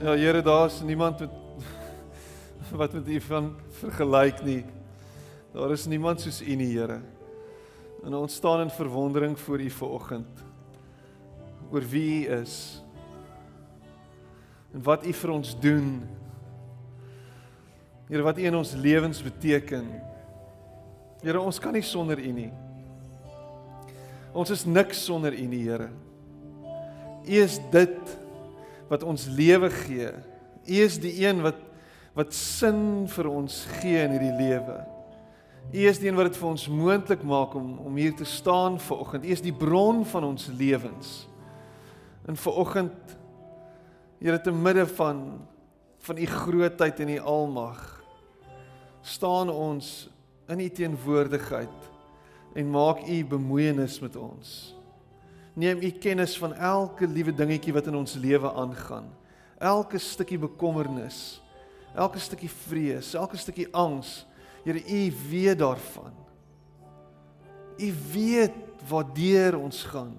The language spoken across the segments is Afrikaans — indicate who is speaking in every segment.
Speaker 1: Ja Here, daar's niemand met wat met U van vergelyk nie. Daar is niemand soos U nie, Here. En ons staan in verwondering voor U vanoggend oor wie U is en wat U vir ons doen. Here, wat U in ons lewens beteken. Here, ons kan nie sonder U nie. Ons is niks sonder U nie, Here. U is dit wat ons lewe gee. U is die een wat wat sin vir ons gee in hierdie lewe. U is die een wat dit vir ons moontlik maak om om hier te staan vanoggend. U is die bron van ons lewens. En vanoggend Here te midde van van u grootheid en u almag staan ons in u teenwoordigheid en maak u bemoeienis met ons. Neem u kennis van elke liewe dingetjie wat in ons lewe aangaan. Elke stukkie bekommernis, elke stukkie vrees, elke stukkie angs. Here, u weet daarvan. U weet waardeur ons gaan.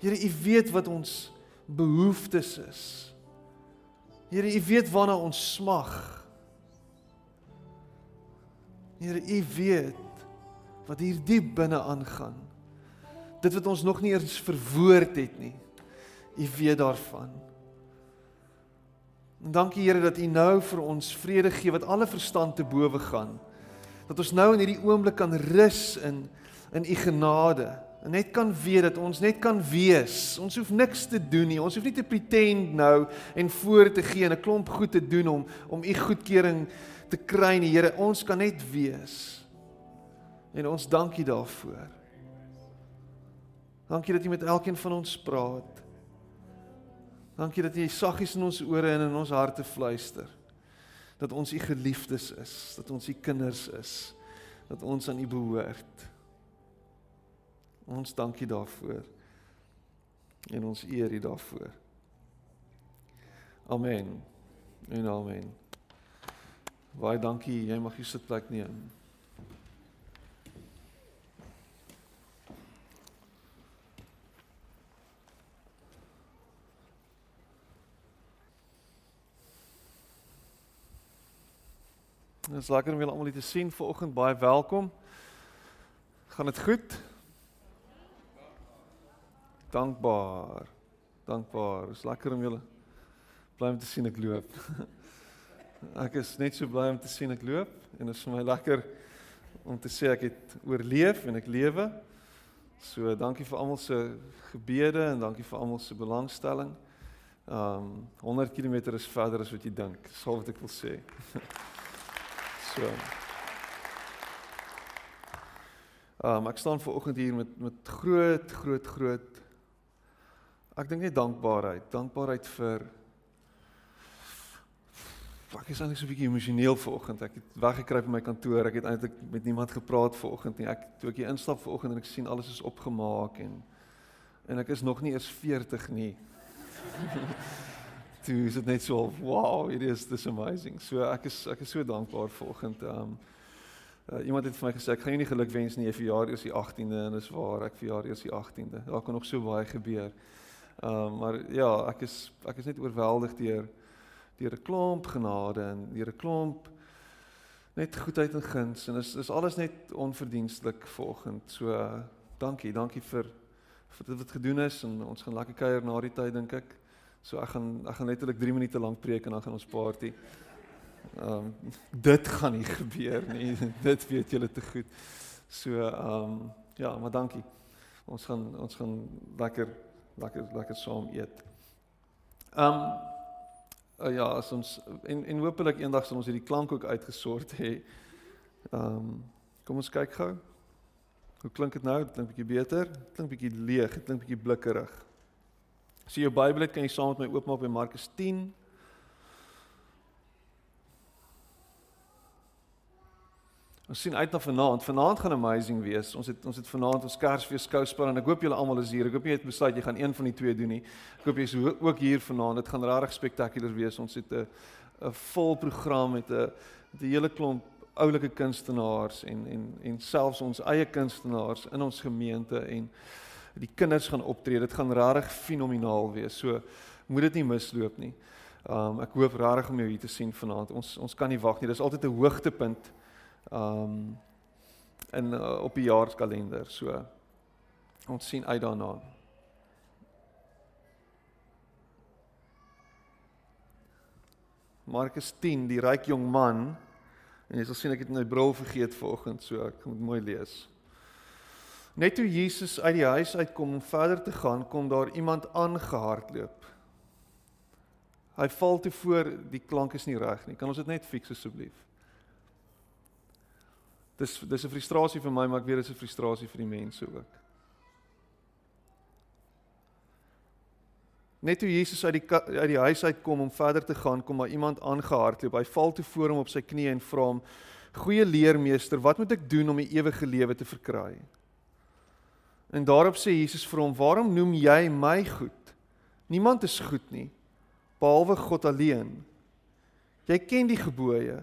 Speaker 1: Here, u weet wat ons behoeftes is. Here, U weet waarna ons smag. Here, U weet wat hier diep binne aangaan. Dit wat ons nog nie eens verwoord het nie. U weet daarvan. En dankie Here dat U nou vir ons vrede gee wat alle verstand te bowe gaan. Dat ons nou in hierdie oomblik kan rus in in U genade en net kan weet dat ons net kan wees. Ons hoef niks te doen nie. Ons hoef nie te pretend nou en voor te gee en 'n klomp goed te doen om om u goedkeuring te kry nie. Here, ons kan net wees. En ons dankie daarvoor. Dankie dat jy met elkeen van ons praat. Dankie dat jy saggies in ons ore en in ons harte fluister. Dat ons u geliefdes is, dat ons u kinders is, dat ons aan u behoort. Ons dankie daarvoor. En ons eer U daarvoor. Amen. En amen. Baie dankie. Jy mag hier sit plek neem. Dit is lekker om julle almal hier te sien. Vanoggend baie welkom. Gaan dit goed? dankbaar. Dankbaar. Dit is lekker om julle bly om te sien ek loop. ek is net so bly om te sien ek loop en dit is vir my lekker om te sê ek het oorleef en ek lewe. So dankie vir almal se gebede en dankie vir almal se belangstelling. Um 100 km is verder as wat jy dink. Dis al wat ek wil sê. so. Um ek staan ver oggend hier met met groot groot groot Ek dink net dankbaarheid, dankbaarheid vir Ek is eintlik so 'n bietjie emosioneel vanoggend. Ek het weggekruip in my kantoor. Ek het eintlik met niemand gepraat vanoggend nie. Ek toe ek hier instap vanoggend en ek sien alles is opgemaak en en ek is nog nie eers 40 nie. toe is dit net so, wow, it is this amazing. So ek is ek is so dankbaar vanoggend. Um uh, iemand het vir my gesê ek gaan jou nie geluk wens nie. Jy verjaar eers die 18de en dis waar. Ek verjaar eers die 18de. Daar kan nog so baie gebeur. Ehm uh, maar ja, ek is ek is net oorweldig deur deur 'n klomp genade en deur 'n klomp net goedheid en guns en is is alles net onverdienstelik vanoggend. So uh, dankie, dankie vir vir dit wat gedoen is en ons gaan lekker kuier na die tyd dink ek. So ek gaan ek gaan letterlik 3 minute lank preek en dan gaan ons party. Ehm um, dit gaan nie gebeur nie. dit weet julle te goed. So ehm um, ja, maar dankie. Ons gaan ons gaan lekker lekker lekker saam eet. Ehm um, uh, ja, as ons en en hopelik eendag sal ons hierdie klank ook uitgesort hê. Ehm um, kom ons kyk gou. Hoe klink dit nou? Dit klink bietjie beter. Dit klink bietjie leeg, dit klink bietjie blikkerig. As jy jou Bybel het, kan jy saam met my oopmaak by Markus 10. Ons sien uit na vanaand. Vanaand gaan amazing wees. Ons het ons het vanaand ons Kersfees skouspel en ek hoop julle almal is hier. Ek hoop jy het besluit jy gaan een van die twee doen nie. Ek hoop jy is ook hier vanaand. Dit gaan regtig spektakulêr wees. Ons het 'n 'n vol program met 'n 'n hele klomp oulike kunstenaars en en en selfs ons eie kunstenaars in ons gemeente en die kinders gaan optree. Dit gaan regtig fenomenaal wees. So moet dit nie misloop nie. Um ek hoop regtig om jou hier te sien vanaand. Ons ons kan nie wag nie. Dis altyd 'n hoogtepunt um in uh, op die jaarskalender. So ons sien uit daarna. Markus 10, die ryk jong man. En jy sal sien ek het my bril vergeet vanoggend, so ek moet mooi lees. Net toe Jesus uit die huis uitkom om verder te gaan, kom daar iemand aangehardloop. Hy val toe voor, die klank is nie reg nie. Kan ons dit net fix asseblief? Dis dis 'n frustrasie vir my, maar ek weet dit is 'n frustrasie vir die mense ook. Net toe Jesus uit die uit die huis uitkom om verder te gaan, kom daar iemand aangehardloop. Hy val toe voor hom op sy knieë en vra hom: "Goeie leermeester, wat moet ek doen om die ewige lewe te verkry?" En daarop sê Jesus vir hom: "Waarom noem jy my goed? Niemand is goed nie, behalwe God alleen. Jy ken die gebooie.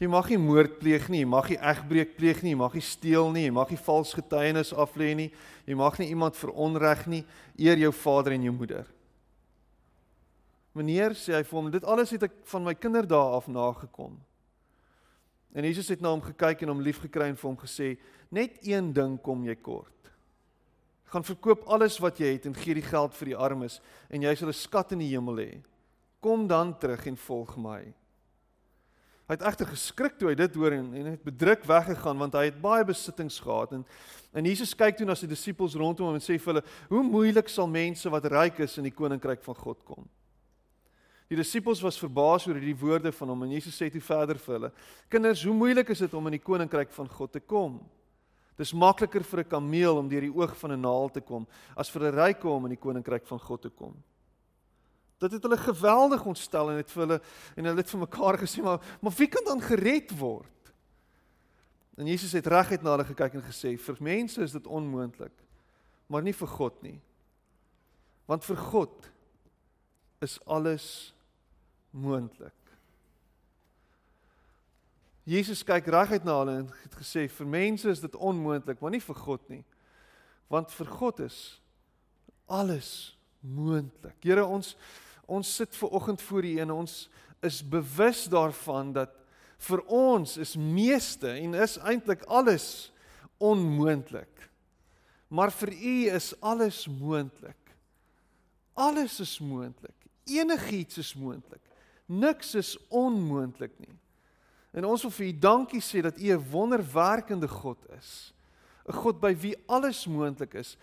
Speaker 1: Jy mag nie moord pleeg nie, jy mag nie egbreek pleeg nie, jy mag nie steel nie, jy mag nie vals getuienis aflê nie, jy mag nie iemand veronreg nie, eer jou vader en jou moeder." Meneer sê hy vir hom, dit alles het ek van my kinderdae af nagekom. En Jesus het na hom gekyk en hom liefgekry en vir hom gesê, net een ding kom jy kort. Gaan verkoop alles wat jy het en gee die geld vir die armes en jy sal 'n skat in die hemel hê. Kom dan terug en volg my. Hy het egter geskrik toe hy dit hoor en en het bedruk weggegaan want hy het baie besittings gehad en en Jesus kyk toe na sy disippels rondom hom en sê vir hulle: "Hoe moeilik sal mense wat ryk is in die koninkryk van God kom?" Die disippels was verbaas oor hierdie woorde van hom en Jesus sê toe verder vir hulle: "Kinders, hoe moeilik is dit om in die koninkryk van God te kom? Dis makliker vir 'n kameel om deur die oog van 'n naald te kom as vir 'n ryke om in die koninkryk van God te kom." Dit het hulle geweldig ontstel en het vir hulle en hulle het vir mekaar gesê: "Maar maar wie kan dan gered word?" En Jesus het reguit na hulle gekyk en gesê: "Vir mense is dit onmoontlik, maar nie vir God nie. Want vir God is alles moontlik. Jesus kyk reguit na hulle en het gesê vir mense is dit onmoontlik, maar nie vir God nie. Want vir God is alles moontlik. Here ons ons sit ver oggend voor U en ons is bewus daarvan dat vir ons is meeste en is eintlik alles onmoontlik. Maar vir U is alles moontlik. Alles is moontlik. Enigiets is moontlik. Niks is onmoontlik nie. En ons wil vir U dankie sê dat U 'n wonderwerkende God is. 'n God by wie alles moontlik is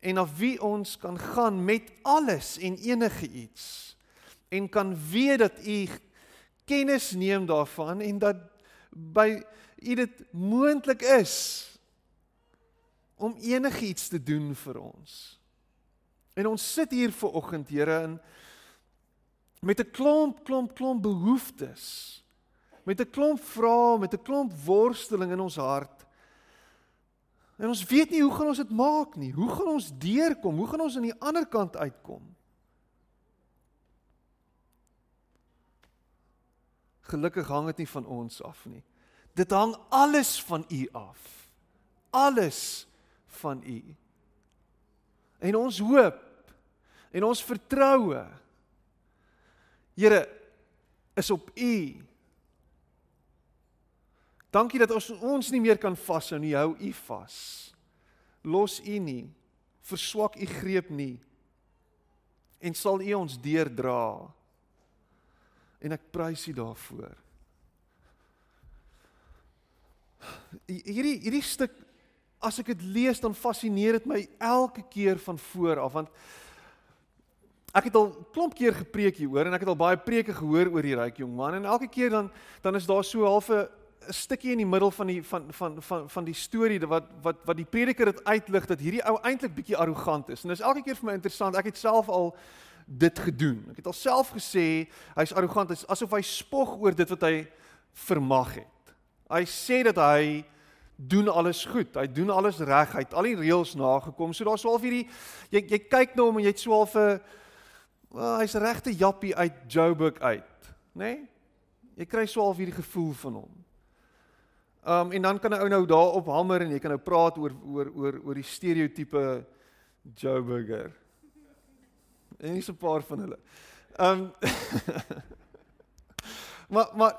Speaker 1: en na wie ons kan gaan met alles en enige iets en kan weet dat U kennis neem daarvan en dat by U dit moontlik is om enigiets te doen vir ons. En ons sit hier ver oggend, Here, in met 'n klomp klomp klomp behoeftes. Met 'n klomp vrae, met 'n klomp worsteling in ons hart. En ons weet nie hoe gaan ons dit maak nie. Hoe gaan ons deurkom? Hoe gaan ons aan die ander kant uitkom? Gelukkig hang dit nie van ons af nie. Dit hang alles van U af. Alles van U. En ons hoop en ons vertroue Here is op U. Dankie dat ons ons nie meer kan vashou nie, hou U vas. Los U nie, verswak U greep nie. En sal U ons deurdra. En ek prys U daarvoor. Hierdie hierdie stuk as ek dit lees dan fascineer dit my elke keer van voor af want Ek het al klomp keer gepreek hieroor en ek het al baie preke gehoor oor die ryk jong man en elke keer dan dan is daar so half 'n stukkie in die middel van die van van van van die storie wat wat wat die prediker dit uitlig dat hierdie ou eintlik bietjie arrogant is. En dis elke keer vir my interessant. Ek het self al dit gedoen. Ek het alself gesê hy's arrogant, hy's asof hy spog oor dit wat hy vermag het. Hy sê dat hy doen alles goed. Hy doen alles reg. Hy het al die reëls nagekom. So daar's so half hierdie jy jy kyk na hom en jy het so half 'n well, hy's regte jappie uit Joburg uit, nê? Nee? Jy kry so half hierdie gevoel van hom. Um en dan kan 'n ou nou daarop hamer en jy kan nou praat oor oor oor oor die stereotipe Joburger. En hier's 'n paar van hulle. Um, Maar maar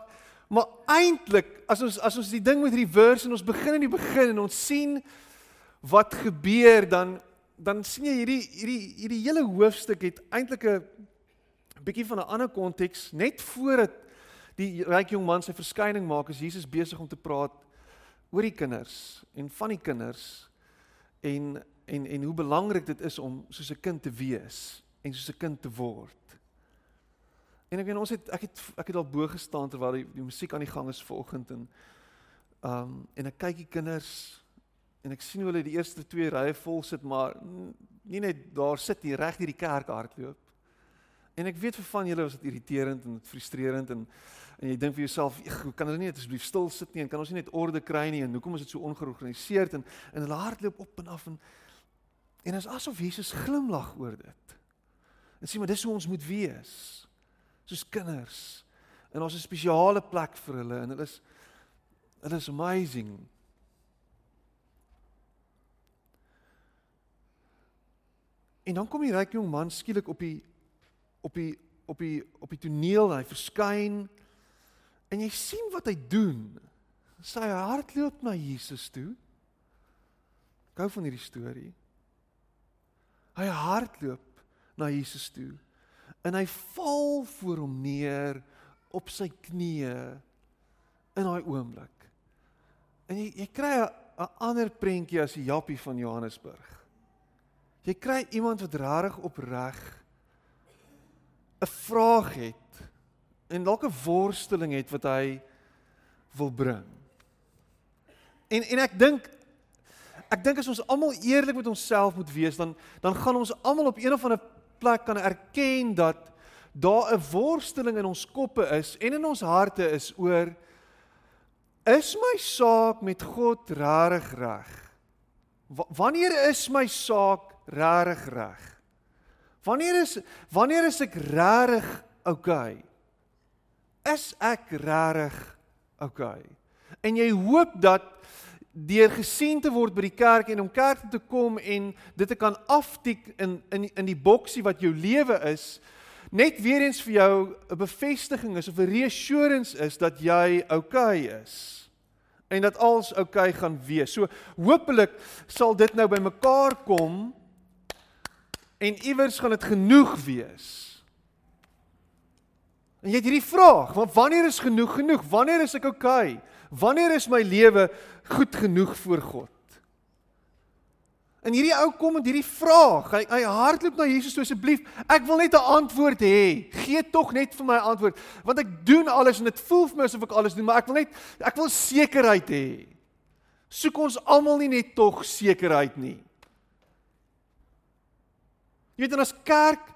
Speaker 1: maar eintlik as ons as ons die ding met reverse en ons begin in die begin en ons sien wat gebeur dan dan sien jy hierdie hierdie hierdie hele hoofstuk het eintlik 'n bietjie van 'n ander konteks net voordat die ryk jong man sy verskyning maak is Jesus besig om te praat oor die kinders en van die kinders en en en hoe belangrik dit is om soos 'n kind te wees en soos 'n kind te word. En ek weet ons het ek het ek het al bo gestaan terwyl die, die musiek aan die gang is vanoggend en um en ek kyk die kinders en ek sien hoe hulle die eerste twee rye vol sit maar nie net daar sit nie reg deur die kerk hardloop. En ek weet vir van julle was dit irriterend en frustrerend en en jy dink vir jouself, "Hoe kan hulle nie net asseblief stil sit nie en kan ons nie net orde kry nie en hoekom is dit so ongeorganiseerd en en hulle hardloop op en af en en is asof Jesus glimlag oor dit. En sê maar dis hoe ons moet wees. Soos kinders. En ons 'n spesiale plek vir hulle en hulle is hulle is amazing. En dan kom die ryk jong man skielik op die op die op die op die toneel, hy verskyn en jy sien wat hy doen. Sy hardloop na Jesus toe. Gou van hierdie storie. Hy hardloop na Jesus toe en hy val voor hom neer op sy knieë in daai oomblik. En jy jy kry 'n ander prentjie as die Jappie van Johannesburg. Jy kry iemand wat regtig opreg 'n vraag het en dalk 'n worsteling het wat hy wil bring. En en ek dink ek dink as ons almal eerlik met onsself moet wees dan dan gaan ons almal op een of ander plek kan erken dat daar 'n worsteling in ons koppe is en in ons harte is oor is my saak met God regtig reg? Wanneer is my saak regtig reg? Wanneer is wanneer is ek regtig okay? Is ek regtig okay? En jy hoop dat deur gesien te word by die kerk en om kerk toe te kom en dit te kan aftik in in in die boksie wat jou lewe is, net weer eens vir jou 'n bevestiging is of 'n reassurance is dat jy okay is en dat alles okay gaan wees. So hopelik sal dit nou bymekaar kom en iewers gaan dit genoeg wees. En jy het hierdie vraag, want wanneer is genoeg genoeg? Wanneer is ek okay? Wanneer is my lewe goed genoeg voor God? En hierdie ou kom met hierdie vraag. Hy hy hardloop na Jesus toe asseblief. Ek wil net 'n antwoord hê. Gee tog net vir my 'n antwoord, want ek doen alles en dit voel vir my asof ek alles doen, maar ek wil net ek wil sekerheid hê. Soek ons almal nie net tog sekerheid nie. Jy weet dan as kerk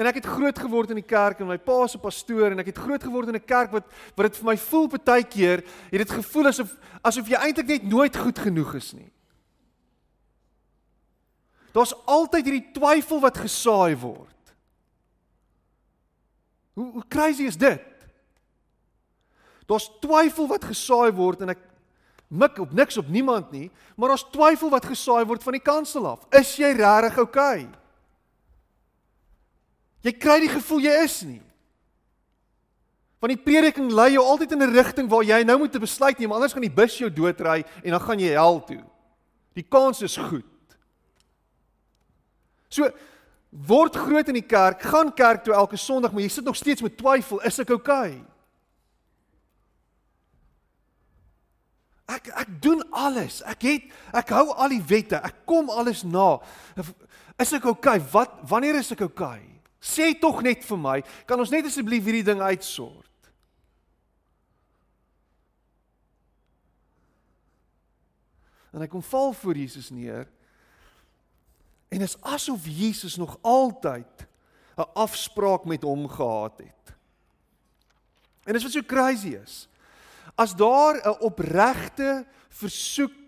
Speaker 1: en ek het groot geword in die kerk en my pa se pastoor en ek het groot geword in 'n kerk wat wat dit vir my voel baie keer het dit gevoel asof asof jy eintlik net nooit goed genoeg is nie. Daar's altyd hierdie twyfel wat gesaai word. Hoe hoe crazy is dit? Daar's twyfel wat gesaai word en ek mik op niks op niemand nie, maar daar's twyfel wat gesaai word van die kansel af. Is jy regtig oukei? Okay? Jy kry die gevoel jy is nie. Want die prediking lei jou altyd in 'n rigting waar jy nou moet 'n besluit neem, anders gaan die bus jou doodry en dan gaan jy hel toe. Die kans is goed. So word groot in die kerk, gaan kerk toe elke Sondag, maar jy sit nog steeds met twyfel, is ek oukei? Okay? Ek ek doen alles. Ek het ek hou al die wette. Ek kom alles na. Is ek oukei? Okay? Wat wanneer is ek oukei? Okay? Sê tog net vir my, kan ons net asseblief hierdie ding uitsort? En hy kom val voor Jesus neer. En is asof Jesus nog altyd 'n afspraak met hom gehad het. En dis wat so crazy is. As daar 'n opregte versoek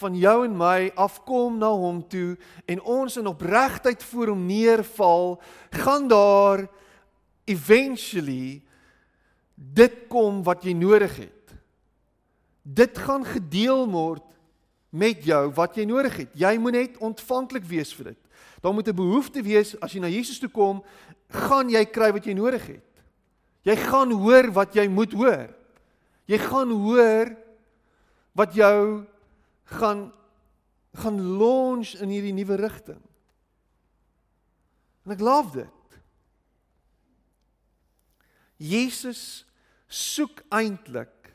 Speaker 1: van jou en my afkom na hom toe en ons in opregtheid voor hom neerval, gaan daar eventually dit kom wat jy nodig het. Dit gaan gedeel word met jou wat jy nodig het. Jy moet net ontvanklik wees vir dit. Daar moet 'n behoefte wees as jy na Jesus toe kom, gaan jy kry wat jy nodig het. Jy gaan hoor wat jy moet hoor. Jy gaan hoor wat jou gaan gaan launch in hierdie nuwe rigting. En ek love dit. Jesus soek eintlik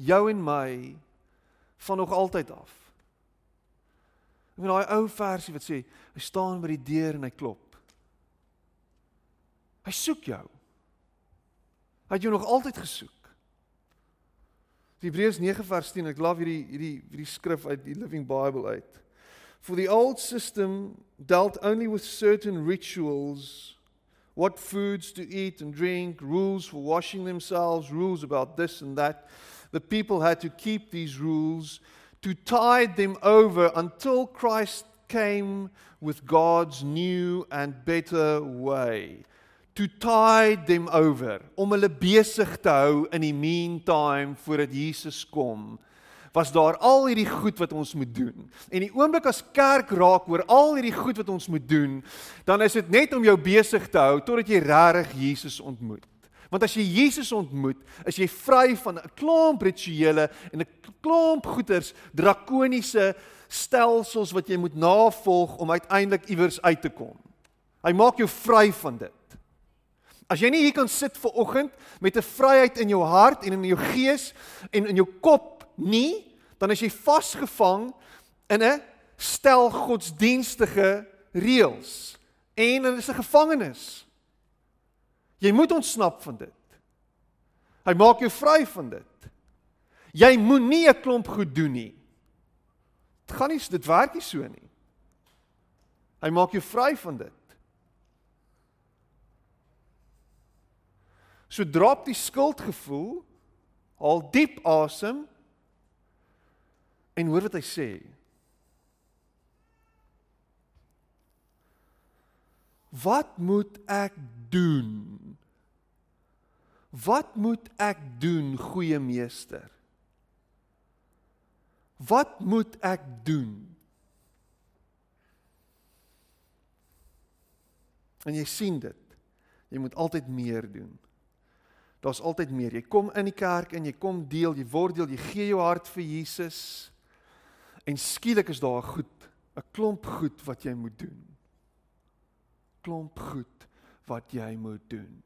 Speaker 1: jou en my van nog altyd af. Ek bedoel daai ou versie wat sê hy staan by die deur en hy klop. Hy soek jou. Hy het jou nog altyd gesoek. Hebreërs 9 vers 10. Ek love hierdie hierdie hierdie skrif uit die Living Bible uit. For the old system dealt only with certain rituals, what foods to eat and drink, rules for washing themselves, rules about this and that. The people had to keep these rules to tide them over until Christ came with God's new and better way. To tide them over om hulle besig te hou in die meantime voordat Jesus kom was daar al hierdie goed wat ons moet doen. En die oomblik as kerk raak oor al hierdie goed wat ons moet doen, dan is dit net om jou besig te hou totdat jy regtig Jesus ontmoet. Want as jy Jesus ontmoet, is jy vry van 'n klomp rituele en 'n klomp goeters, drakoniese stelsels wat jy moet navolg om uiteindelik iewers uit te kom. Hy maak jou vry van dit. As jy nie hier kan sit ver oggend met 'n vryheid in jou hart en in jou gees en in jou kop nie, dan is jy vasgevang in 'n stel godsdienstige reëls en dit is 'n gevangenis. Jy moet ontsnap van dit. Hy maak jou vry van dit. Jy moenie 'n klomp goed doen nie. Dit gaan nie dit werk nie so nie. Hy maak jou vry van dit. So drop die skuldgevoel, haal diep asem En hoor wat hy sê. Wat moet ek doen? Wat moet ek doen, goeie meester? Wat moet ek doen? En jy sien dit. Jy moet altyd meer doen. Daar's altyd meer. Jy kom in die kerk en jy kom deel, jy word deel, jy gee jou hart vir Jesus. En skielik is daar 'n goed, 'n klomp goed wat jy moet doen. Klomp goed wat jy moet doen.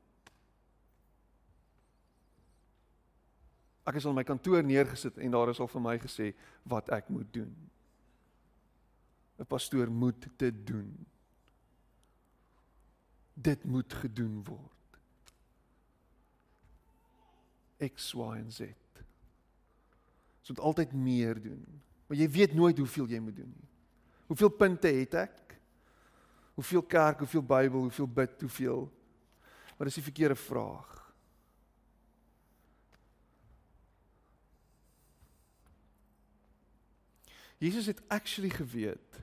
Speaker 1: Ek is al my kantoor neergesit en daar is al vir my gesê wat ek moet doen. 'n Pastoor moet dit doen. Dit moet gedoen word. X, Y en Z. Ons moet altyd meer doen. Maar jy weet nooit hoeveel jy moet doen nie. Hoeveel punte het ek? Hoeveel kerk, hoeveel Bybel, hoeveel bid, hoeveel? Maar dis die verkeerde vraag. Jesus het actually geweet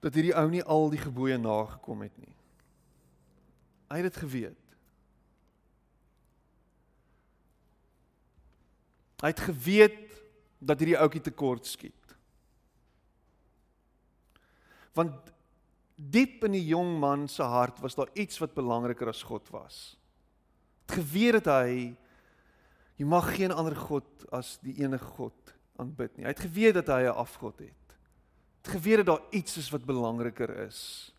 Speaker 1: dat hierdie ou nie al die gebooie nagekom het nie. Hy het dit geweet. Hy het geweet dat hierdie ouetjie tekort skiet. Want diep in die jong man se hart was daar iets wat belangriker as God was. Het geweet dat hy jy mag geen ander god as die enige God aanbid nie. Hy het geweet dat hy 'n afgod het. Het geweet dat daar iets is wat belangriker is.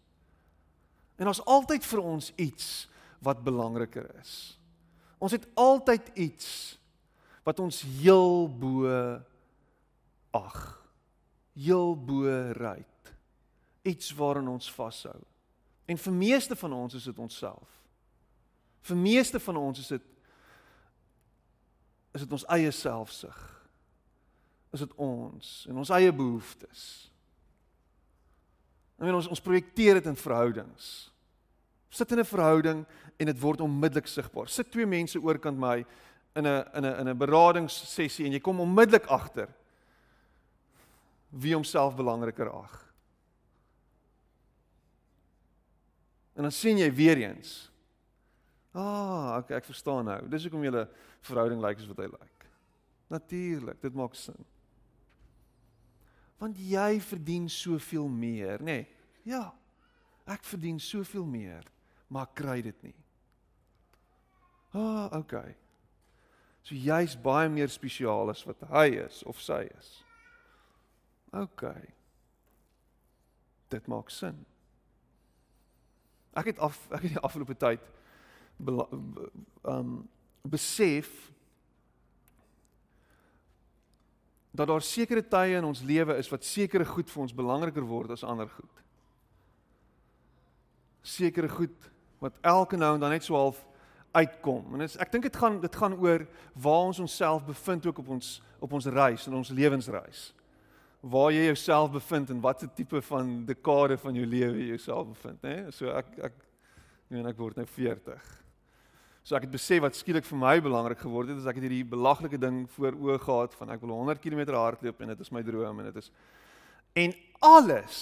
Speaker 1: En ons altyd vir ons iets wat belangriker is. Ons het altyd iets wat ons heel bo ag heel bo ryt iets waarin ons vashou. En vir meeste van ons is dit onsself. Vir meeste van ons is dit is dit ons eie selfsug. Is dit ons en ons eie behoeftes. I mean ons ons projekteer dit in verhoudings. Sit in 'n verhouding en dit word onmiddellik sigbaar. Sit twee mense oorkant my in 'n in 'n in 'n beradingssessie en jy kom onmiddellik agter wie homself belangriker ag. En dan sien jy weer eens. Ah, ek ek verstaan nou. Dis hoekom julle verhouding lyk like, soos wat hy lyk. Like. Natuurlik, dit maak sin. Want jy verdien soveel meer, nê? Nee, ja. Ek verdien soveel meer, maar kry dit nie. Ah, oh, okay. So jy's baie meer spesiaal as wat hy is of sy is. Okay. Dit maak sin. Ek het af ek het die afgelope tyd um besef dat daar sekere tye in ons lewe is wat sekere goed vir ons belangriker word as ander goed. Sekere goed wat elke nou en dan net so half uitkom. En is, ek dink dit gaan dit gaan oor waar ons onsself bevind ook op ons op ons reis en ons lewensreis. Waar jy jouself bevind en watter tipe van dekade van jou lewe jy jouself bevind, né? So ek ek meen ek word nou 40. So ek het besef wat skielik vir my belangrik geword het is ek het hierdie belaglike ding voor oë gehad van ek wil 100 km hardloop en dit is my droom en dit is en alles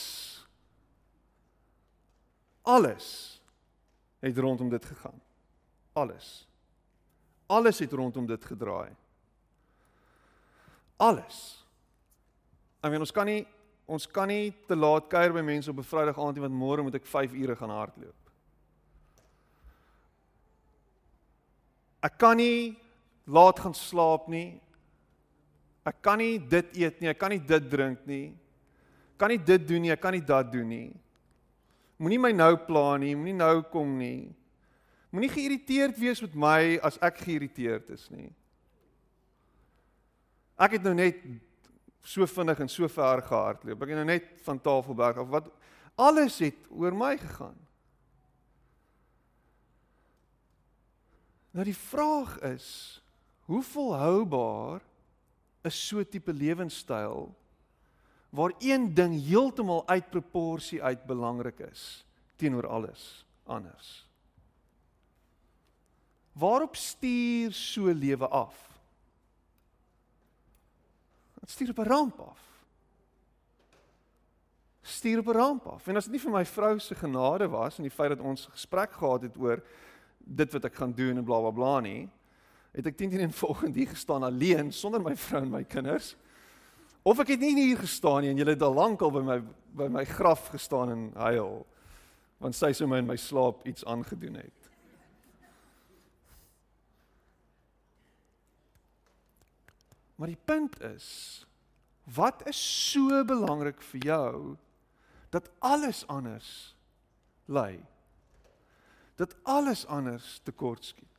Speaker 1: alles het rondom dit gegaan. Alles. Alles het rondom dit gedraai. Alles. Ek meen ons kan nie ons kan nie te laat kuier by mense op 'n Vrydag aand nie want môre moet ek 5 ure gaan hardloop. Ek kan nie laat gaan slaap nie. Ek kan nie dit eet nie, ek kan nie dit drink nie. Kan nie dit doen nie, ek kan nie dat doen nie. Moenie my nou pla nie, moenie nou kom nie. Moenie geïrriteerd wees met my as ek geïrriteerd is nie. Ek het nou net so vinnig en so ver gehardloop. Ek het nou net van Tafelberg af wat alles het oor my gegaan. Nou die vraag is, hoe volhoubaar is so tipe lewenstyl waar een ding heeltemal uit proporsie uit belangrik is teenoor alles anders? Waarop stuur so lewe af? Dit stuur op 'n ramp af. Stuur op 'n ramp af. En as dit nie vir my vrou se genade was en die feit dat ons gesprek gehad het oor dit wat ek gaan doen en bla bla bla nie, het ek teen teen volgende hier gestaan alleen sonder my vrou en my kinders. Of ek het nie hier gestaan nie en julle het al lank al by my by my graf gestaan en huil want sy sou my in my slaap iets aangedoen het. Maar die punt is wat is so belangrik vir jou dat alles anders lê? Dat alles anders tekortskiet.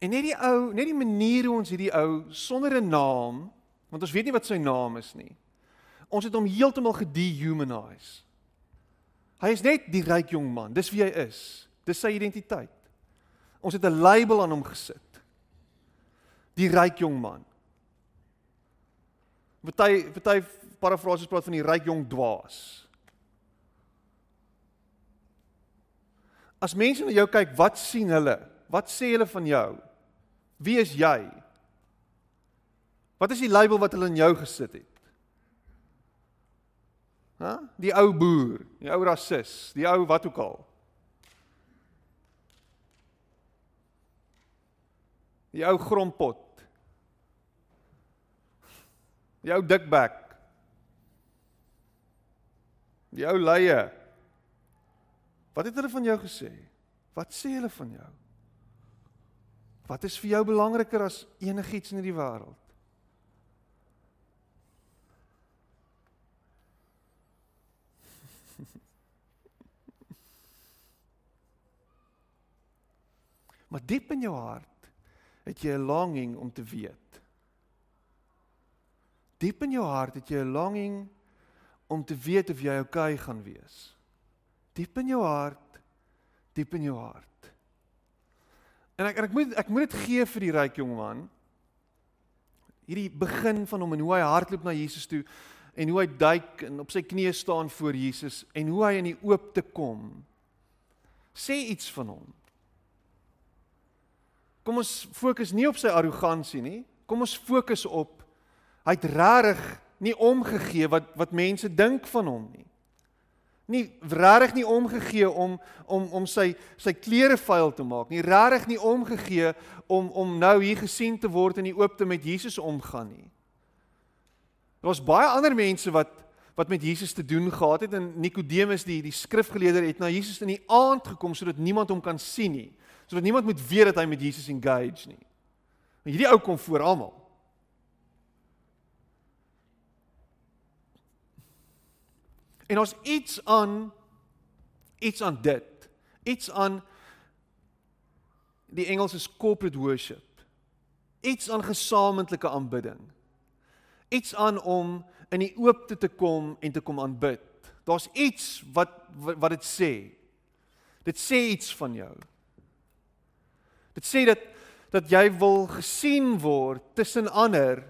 Speaker 1: En net die ou, net die manier hoe ons hierdie ou sonder 'n naam, want ons weet nie wat sy naam is nie. Ons het hom heeltemal gedehumanise. Hy is net die ryk jong man. Dis wie hy is. Dis sy identiteit. Ons het 'n label aan hom gesit. Die ryk jong man. Party party parafrases praat van die ryk jong dwaas. As mense na jou kyk, wat sien hulle? Wat sê hulle van jou? Wie is jy? Wat is die label wat hulle in jou gesit het? Hæ? Die ou boer, die ou rasis, die ou wat ook al. Die ou grompot. Die ou dikbek. Die ou leie. Wat het hulle van jou gesê? Wat sê hulle van jou? Wat is vir jou belangriker as enigiets in hierdie wêreld? maar diep in jou hart het jy 'n longing om te weet. Diep in jou hart het jy 'n longing om te weet of jy oukei okay gaan wees. Diep in jou hart, diep in jou hart. En ek en ek moet ek moet dit gee vir die ryk jong man. Hierdie begin van hom en hoe hy hardloop na Jesus toe en hoe hy duik en op sy knieë staan voor Jesus en hoe hy in die oop te kom. Sê iets van hom. Kom ons fokus nie op sy arrogansie nie. Kom ons fokus op hy het regtig nie omgegee wat wat mense dink van hom nie. Nie regtig nie omgegee om om om sy sy klere vuil te maak nie. Regtig nie omgegee om om nou hier gesien te word en die oopte met Jesus omgaan nie. Daar's baie ander mense wat wat met Jesus te doen gehad het en Nikodemus die die skrifgeleerder het na Jesus in die aand gekom sodat niemand hom kan sien nie. Sodat niemand moet weet dat hy met Jesus engage nie. Maar hierdie ou kom voor almal. En ons iets aan iets aan dit. Iets aan die Engels is corporate worship. Iets aan gesamentlike aanbidding. Iets aan om in die oopte te kom en te kom aanbid. Daar's iets wat wat dit sê. Dit sê iets van jou. Dit sê dat dat jy wil gesien word tussen ander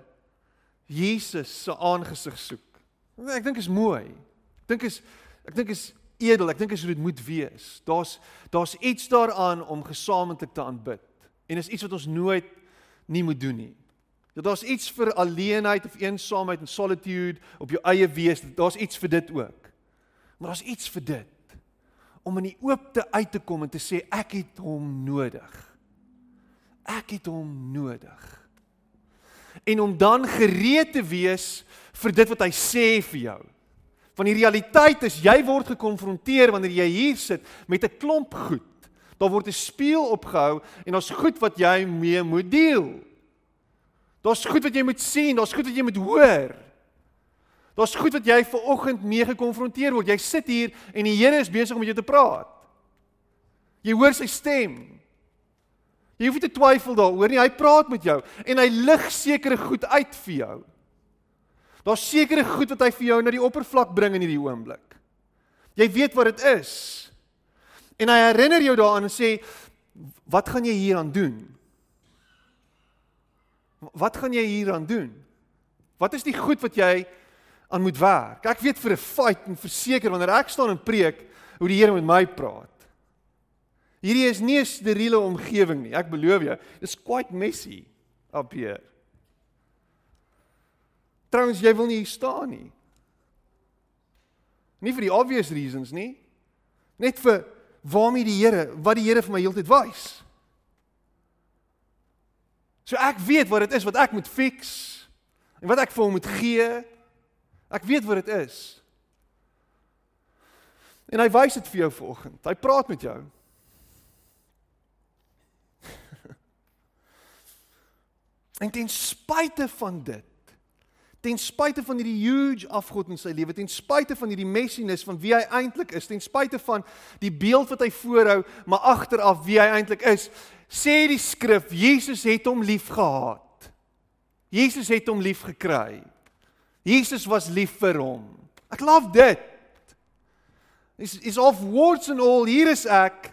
Speaker 1: Jesus se aangesig soek. Ek dink is mooi dink is ek dink is edel, ek dink is hoe dit moet wees. Daar's daar's iets daaraan om gesamentlik te aanbid. En is iets wat ons nooit nie moet doen nie. Dat daar's iets vir alleenheid of eensaamheid en solitude op jou eie wees. Daar's iets vir dit ook. Maar daar's iets vir dit om in die oopte uit te kom en te sê ek het hom nodig. Ek het hom nodig. En om dan gereed te wees vir dit wat hy sê vir jou. Want die realiteit is jy word gekonfronteer wanneer jy hier sit met 'n klomp goed. Daar word 'n spieël opgehou en daar's goed wat jy mee moet deel. Daar's goed wat jy moet sien, daar's goed wat jy moet hoor. Daar's goed wat jy ver oggend mee gekonfronteer word. Jy sit hier en die Here is besig om met jou te praat. Jy hoor sy stem. Jy hoef nie te twyfel daaroor nie. Hy praat met jou en hy lig sekere goed uit vir jou. Daar's sekere goed wat hy vir jou na die oppervlak bring in hierdie oomblik. Jy weet wat dit is. En hy herinner jou daaraan en sê wat gaan jy hieraan doen? Wat gaan jy hieraan doen? Wat is die goed wat jy aan moet werk? Ek weet vir 'n fight en verseker wanneer ek staan en preek hoe die Here met my praat. Hierdie is nie 'n steriele omgewing nie. Ek belowe jou, it's quite messy up here. Trouwens, jy wil nie hier staan nie. Nie vir die obvious reasons nie. Net vir waarmee die Here, wat die Here vir my heeltyd wys. So ek weet wat dit is wat ek moet fix en wat ek vir hom moet gee. Ek weet wat dit is. En hy wys dit vir jou vanoggend. Hy praat met jou. En ten spyte van dit ten spyte van hierdie huge afgod in sy lewe, ten spyte van hierdie messiness van wie hy eintlik is, ten spyte van die beeld wat hy voorhou, maar agteraf wie hy eintlik is, sê die skrif Jesus het hom liefgehad. Jesus het hom lief gekry. Jesus was lief vir hom. Ek love dit. Is is of words and all hier is ek.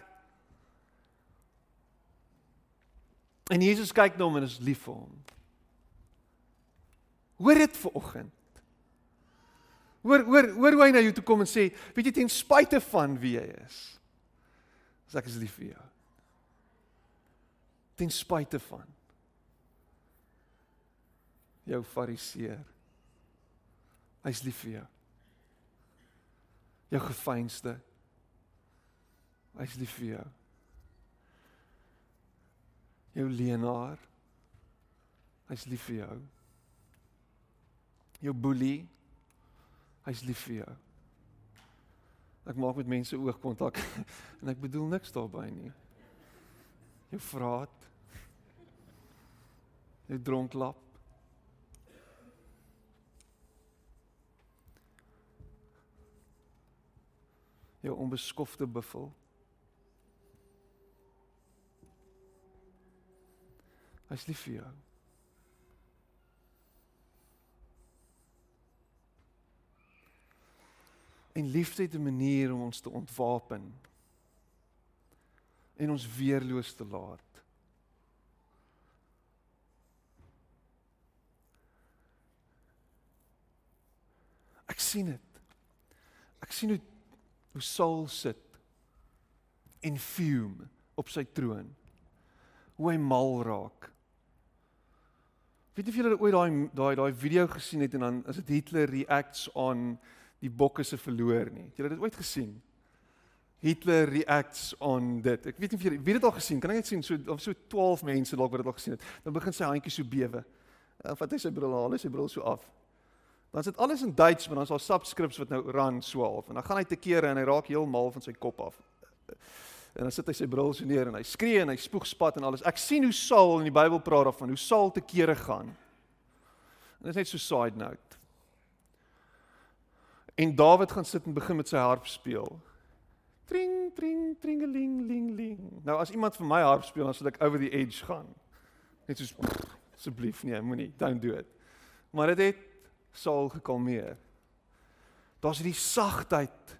Speaker 1: En Jesus kyk na hom en is lief vir hom. Hoor dit ver oggend. Hoor hoor hoor hoe hy na jou toe kom en sê, weet jy ten spyte van wie jy is. As ek is lief vir jou. Ten spyte van jou fariseer. Hy's lief vir jou. Jou gefeinste. Hy's lief vir jou. Jou leenaar. Hy's lief vir jou jou boelie. Hy's lief vir jou. Ek maak met mense oogkontak en ek bedoel niks daarbey nie. Jou vraat. Jou dronklap. Jou onbeskofte buffel. Hy's lief vir jou. En liefde het 'n manier om ons te ontwapen en ons weerloos te laat. Ek sien dit. Ek sien hoe hoe Saul sit en fume op sy troon. Hoe hy mal raak. Weet jy of julle ooit daai daai daai video gesien het en dan is dit Hitler reacts on die bokke se verloor nie. Het julle dit ooit gesien? Hitler reacts on dit. Ek weet nie of julle wie dit al gesien, kan ek net sien so of so 12 mense dalk wat dit al gesien het. Dan begin sy handjie so bewe. Of wat hy sy bril haal, sy bril so af. Dan sit alles in Duits, maar dan is daar subscripts wat nou ran so half en dan gaan hy te kere en hy raak heel mal van sy kop af. En dan sit hy sy bril so neer en hy skree en hy spoeg spat en alles. Ek sien hoe Saul in die Bybel praat daarvan, hoe Saul te kere gaan. En dit is net so side note. En Dawid gaan sit en begin met sy harp speel. Tring tring tringeling ling ling. Nou as iemand vir my harp speel, dan sal ek over the edge gaan. Net soos asseblief nee, moenie, don't do it. Maar dit het Saul gekalmeer. Daar's hierdie sagtheid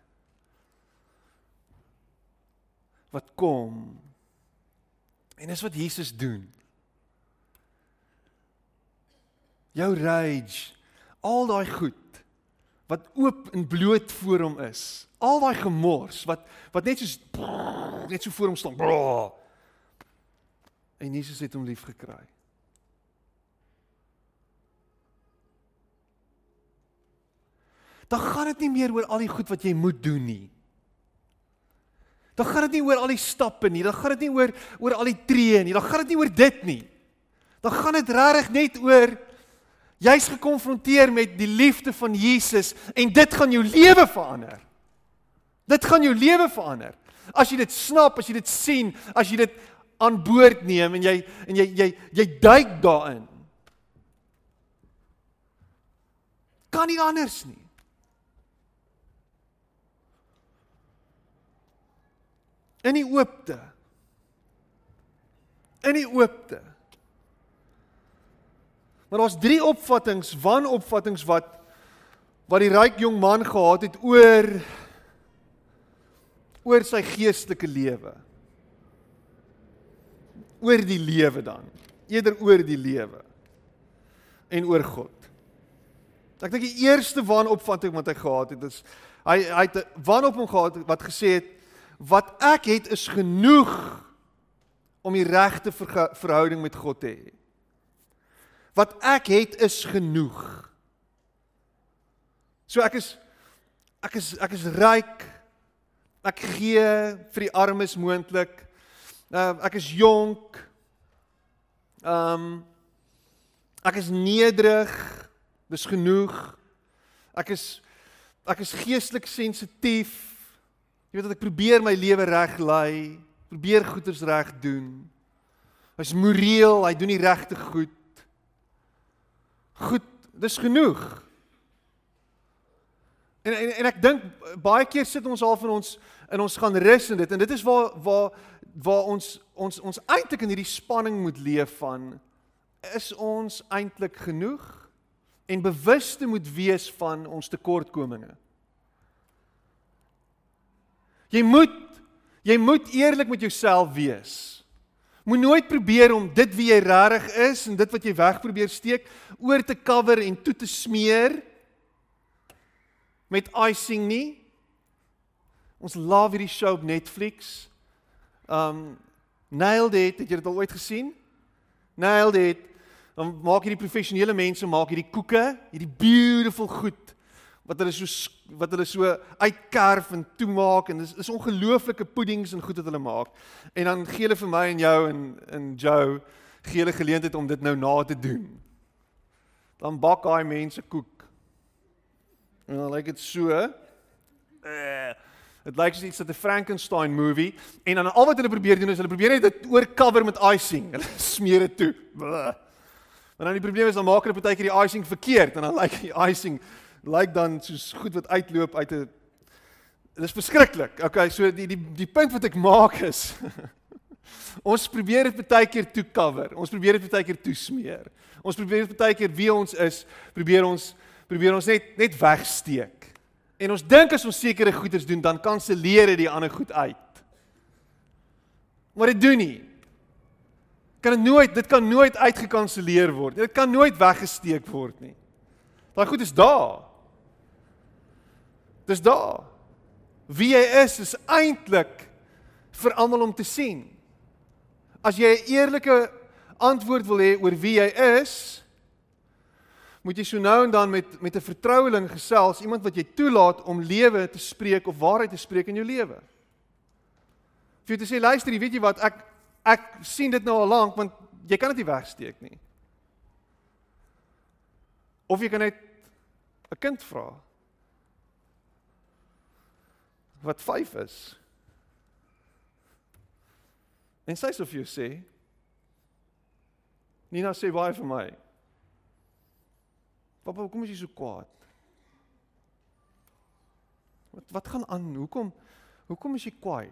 Speaker 1: wat kom. En dis wat Jesus doen. Jou rage, al daai goed wat oop en bloot voor hom is. Al daai gemors wat wat net soos net so voor hom staan. En Jesus het hom lief gekry. dan gaan dit nie meer oor al die goed wat jy moet doen nie. Dan gaan dit nie oor al die stappe nie, dan gaan dit nie oor oor al die tree nie, dan gaan dit nie oor dit nie. Dan gaan dit regtig net oor jy's gekonfronteer met die liefde van Jesus en dit gaan jou lewe verander. Dit gaan jou lewe verander. As jy dit snap, as jy dit sien, as jy dit aan boord neem en jy en jy jy jy duik daarin. Kan nie anders nie. In die oopte. In die oopte. Maar daar's drie opvattinge, wanopvattinge wat wat die ryk jong man gehad het oor oor sy geestelike lewe. Oor die lewe dan, eerder oor die lewe en oor God. Ek dink die eerste wanopvatting wat hy gehad het is hy hy het 'n wanop hom gehad wat gesê het wat ek het is genoeg om die regte verhouding met God te hê. Wat ek het is genoeg. So ek is ek is ek is ryk. Ek gee vir die armes moontlik. Uh, ek is jonk. Ehm um, ek is nederig. Dis genoeg. Ek is ek is geestelik sensitief. Jy weet dat ek probeer my lewe reg lei, probeer goeders reg doen. Hy's moreel, hy doen die regte goed. Goed, dis genoeg. En en, en ek dink baie keer sit ons al van ons in ons gaan rus in dit en dit is waar waar waar ons ons ons eintlik in hierdie spanning moet leef van is ons eintlik genoeg en bewuste moet wees van ons tekortkominge. Jy moet jy moet eerlik met jouself wees. Moet nooit probeer om dit wie jy regtig is en dit wat jy weg probeer steek oor te cover en toe te smeer met icing nie. Ons love hierdie show op Netflix. Um Nailed It, het jy dit al ooit gesien? Nailed It. Dan maak hierdie professionele mense maak hierdie koeke, hierdie beautiful goed wat hulle so wat hulle so uitkerf en toemaak en dis is ongelooflike puddings en goed wat hulle maak. En dan gee hulle vir my en jou en en Joe gee hulle geleentheid om dit nou na te doen. Dan bak daai mense koek. En dan lyk dit so. Uh, dit lyk soos iets uit 'n Frankenstein movie en dan al wat hulle probeer doen is hulle probeer net dit oorcover met icing. Hulle smeer dit toe. Blah. Maar dan die probleem is dan maak hulle baie keer die icing verkeerd en dan lyk die icing lyk dan soos goed wat uitloop uit 'n Dit is verskriklik. Okay, so die die die punt wat ek maak is ons probeer dit baie keer toe cover. Ons probeer dit baie keer toe smeer. Ons probeer dit baie keer wie ons is, probeer ons probeer ons net net wegsteek. En ons dink as ons sekere goeders doen, dan kanselleer dit die ander goed uit. Maar dit doen nie. Kan dit nooit, dit kan nooit uitgekanselleer word. Dit kan nooit weggesteek word nie. Daai goed is daar. Dis daar. Wie jy is is eintlik vir almal om te sien. As jy 'n eerlike antwoord wil hê oor wie jy is, moet jy so nou en dan met met 'n vertroueling gesels, iemand wat jy toelaat om lewe te spreek of waarheid te spreek in jou lewe. Vir jy te sê luister, jy weet jy wat, ek ek sien dit nou al lank want jy kan dit nie wegsteek nie. Of jy kan net 'n kind vra wat 5 is. En sy sê of jy sê Nina sê baie vir my. Pappa, hoekom is jy so kwaad? Wat wat gaan aan? Hoekom hoekom is jy kwaai?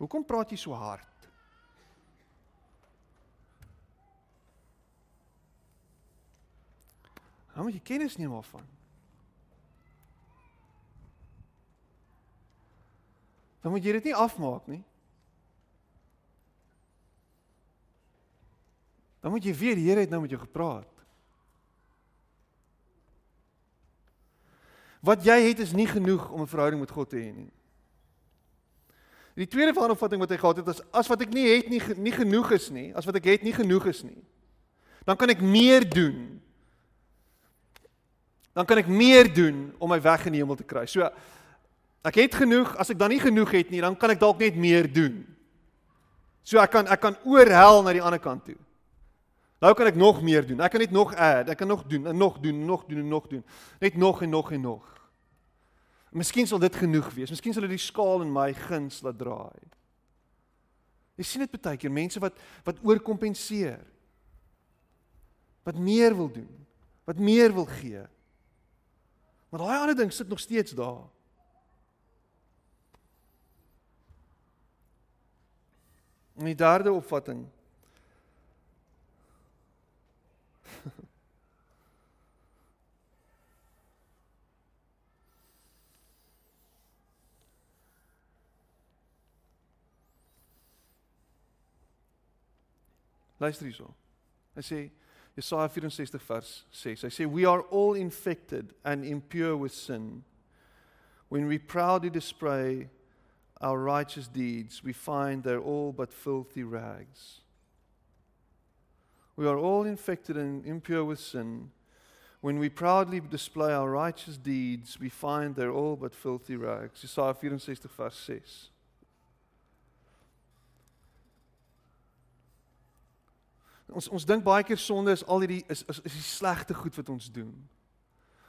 Speaker 1: Hoekom praat jy so hard? Hou moet jy kennis neem daarvan. Dan moet jy dit nie afmaak nie. Dan moet jy weet die Here het nou met jou gepraat. Wat jy het is nie genoeg om 'n verhouding met God te hê nie. Die tweede vanopvatting wat hy gehad het is as wat ek nie het nie nie genoeg is nie, as wat ek het nie genoeg is nie. Dan kan ek meer doen. Dan kan ek meer doen om my weg in die hemel te kry. So ek het genoeg, as ek dan nie genoeg het nie, dan kan ek dalk net meer doen. So ek kan ek kan oorhel na die ander kant toe. Nou kan ek nog meer doen. Ek kan net nog add, ek kan nog doen en nog doen, nog doen en nog doen. Net nog en nog en nog. Miskien sal dit genoeg wees. Miskien sal dit die skaal in my guns laat draai. Jy sien dit baie keer mense wat wat oorkompenseer. Wat meer wil doen, wat meer wil gee. Maar daai ander ding sit nog steeds daar. En die derde opvatting Luister hierso. Hy sê Jesaja 64 vers 6. Hy sê we are all infected and impure with sin. When we proudly display our righteous deeds, we find they're all but filthy rags. We are all infected and impure with sin. When we proudly display our righteous deeds, we find they're all but filthy rags. Jesaja 64 vers 6. Ons ons dink baie keer sonde is al hierdie is is is die slegte goed wat ons doen.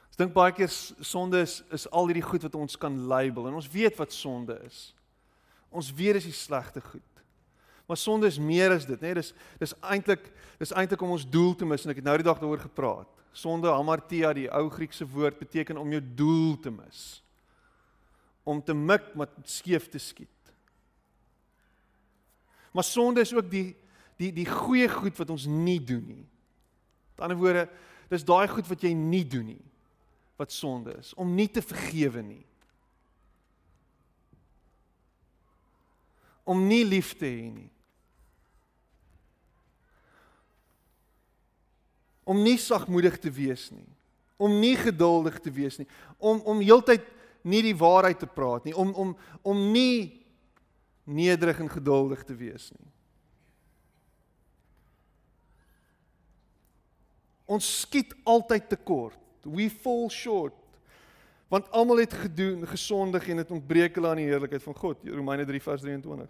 Speaker 1: Ons dink baie keer sonde is is al hierdie goed wat ons kan label en ons weet wat sonde is. Ons weet dis die slegte goed. Maar sonde is meer as dit, né? Nee, dis dis eintlik dis eintlik om ons doel te mis en ek het nou die dag daaroor gepraat. Sonde, hamartia, die ou Griekse woord beteken om jou doel te mis. Om te mik met skeef te skiet. Maar sonde is ook die die die goeie goed wat ons nie doen nie. Met ander woorde, dis daai goed wat jy nie doen nie wat sonde is, om nie te vergewe nie. Om nie lief te hê nie. Om nie sagmoedig te wees nie. Om nie geduldig te wees nie. Om om heeltyd nie die waarheid te praat nie. Om om om nie nederig en geduldig te wees nie. Ons skiet altyd tekort. We fall short. Want almal het gedoen, gesondig en dit ontbreek hulle aan die heerlikheid van God. Romeine 3 vers 23.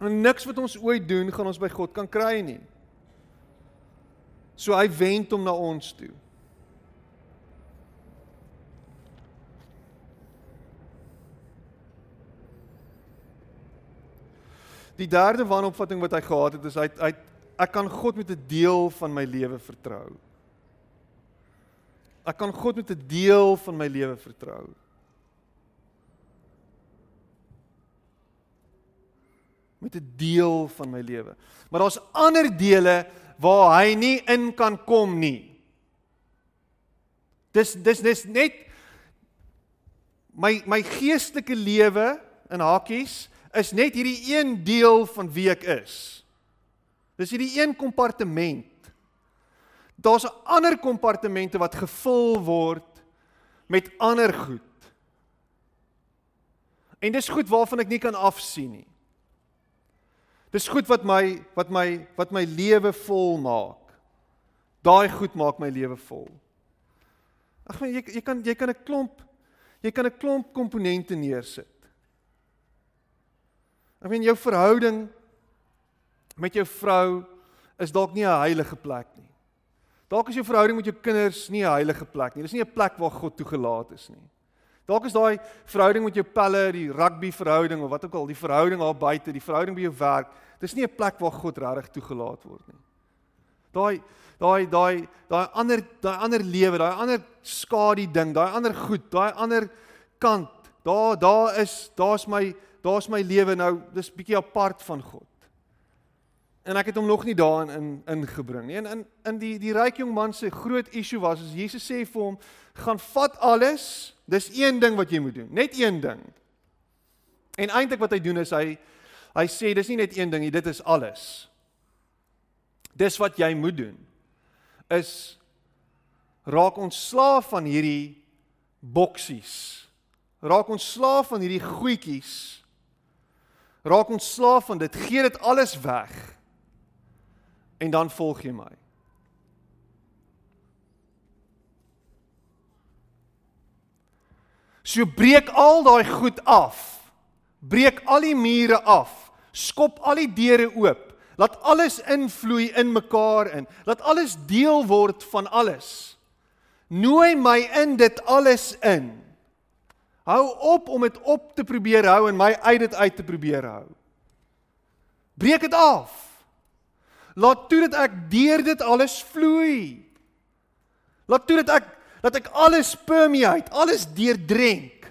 Speaker 1: En niks wat ons ooit doen gaan ons by God kan kry nie. So hy wend hom na ons toe. Die derde wanopvatting wat hy gehad het is hy hy ek kan God met 'n deel van my lewe vertrou. Ek kan God met 'n deel van my lewe vertrou. Met 'n deel van my lewe. Maar daar's ander dele waar hy nie in kan kom nie. Dis dis dis net my my geestelike lewe in hakies is net hierdie een deel van wie ek is. Dis hierdie een kompartement. Daar's ander kompartemente wat gevul word met ander goed. En dis goed waarvan ek nie kan afsien nie. Dis goed wat my wat my wat my lewe vol maak. Daai goed maak my lewe vol. Ag man, jy jy kan jy kan 'n klomp jy kan 'n klomp komponente neersit. Ek meen jou verhouding met jou vrou is dalk nie 'n heilige plek nie. Dalk is jou verhouding met jou kinders nie 'n heilige plek nie. Dis nie 'n plek waar God toegelaat is nie. Dalk is daai verhouding met jou pelle, die rugby verhouding of wat ook al, die verhouding daar buite, die verhouding by jou werk, dis nie 'n plek waar God regtig toegelaat word nie. Daai daai daai daai ander daai ander lewe, daai ander skadu ding, daai ander goed, daai ander kant, daar daar is daar's my daar's my lewe nou, dis bietjie apart van God. En ek het hom nog nie daarin in ingebring nie. En in in die die ryk jong man se groot issue was as Jesus sê vir hom, gaan vat alles, dis een ding wat jy moet doen, net een ding. En eintlik wat hy doen is hy hy sê dis nie net een ding nie, dit is alles. Dis wat jy moet doen is raak ontslaaf van hierdie boksies. Raak ontslaaf van hierdie goedjies. Raak ontslaaf van dit, gee dit alles weg en dan volg jy my. So breek al daai goed af. Breek al die mure af. Skop al die deure oop. Laat alles invloei in mekaar in. Laat alles deel word van alles. Nooi my in dit alles in. Hou op om dit op te probeer hou en my uit dit uit te probeer hou. Breek dit af. Laat toe dat ek deur dit alles vloei. Laat toe dat ek dat ek alles permeate, alles deurdrenk.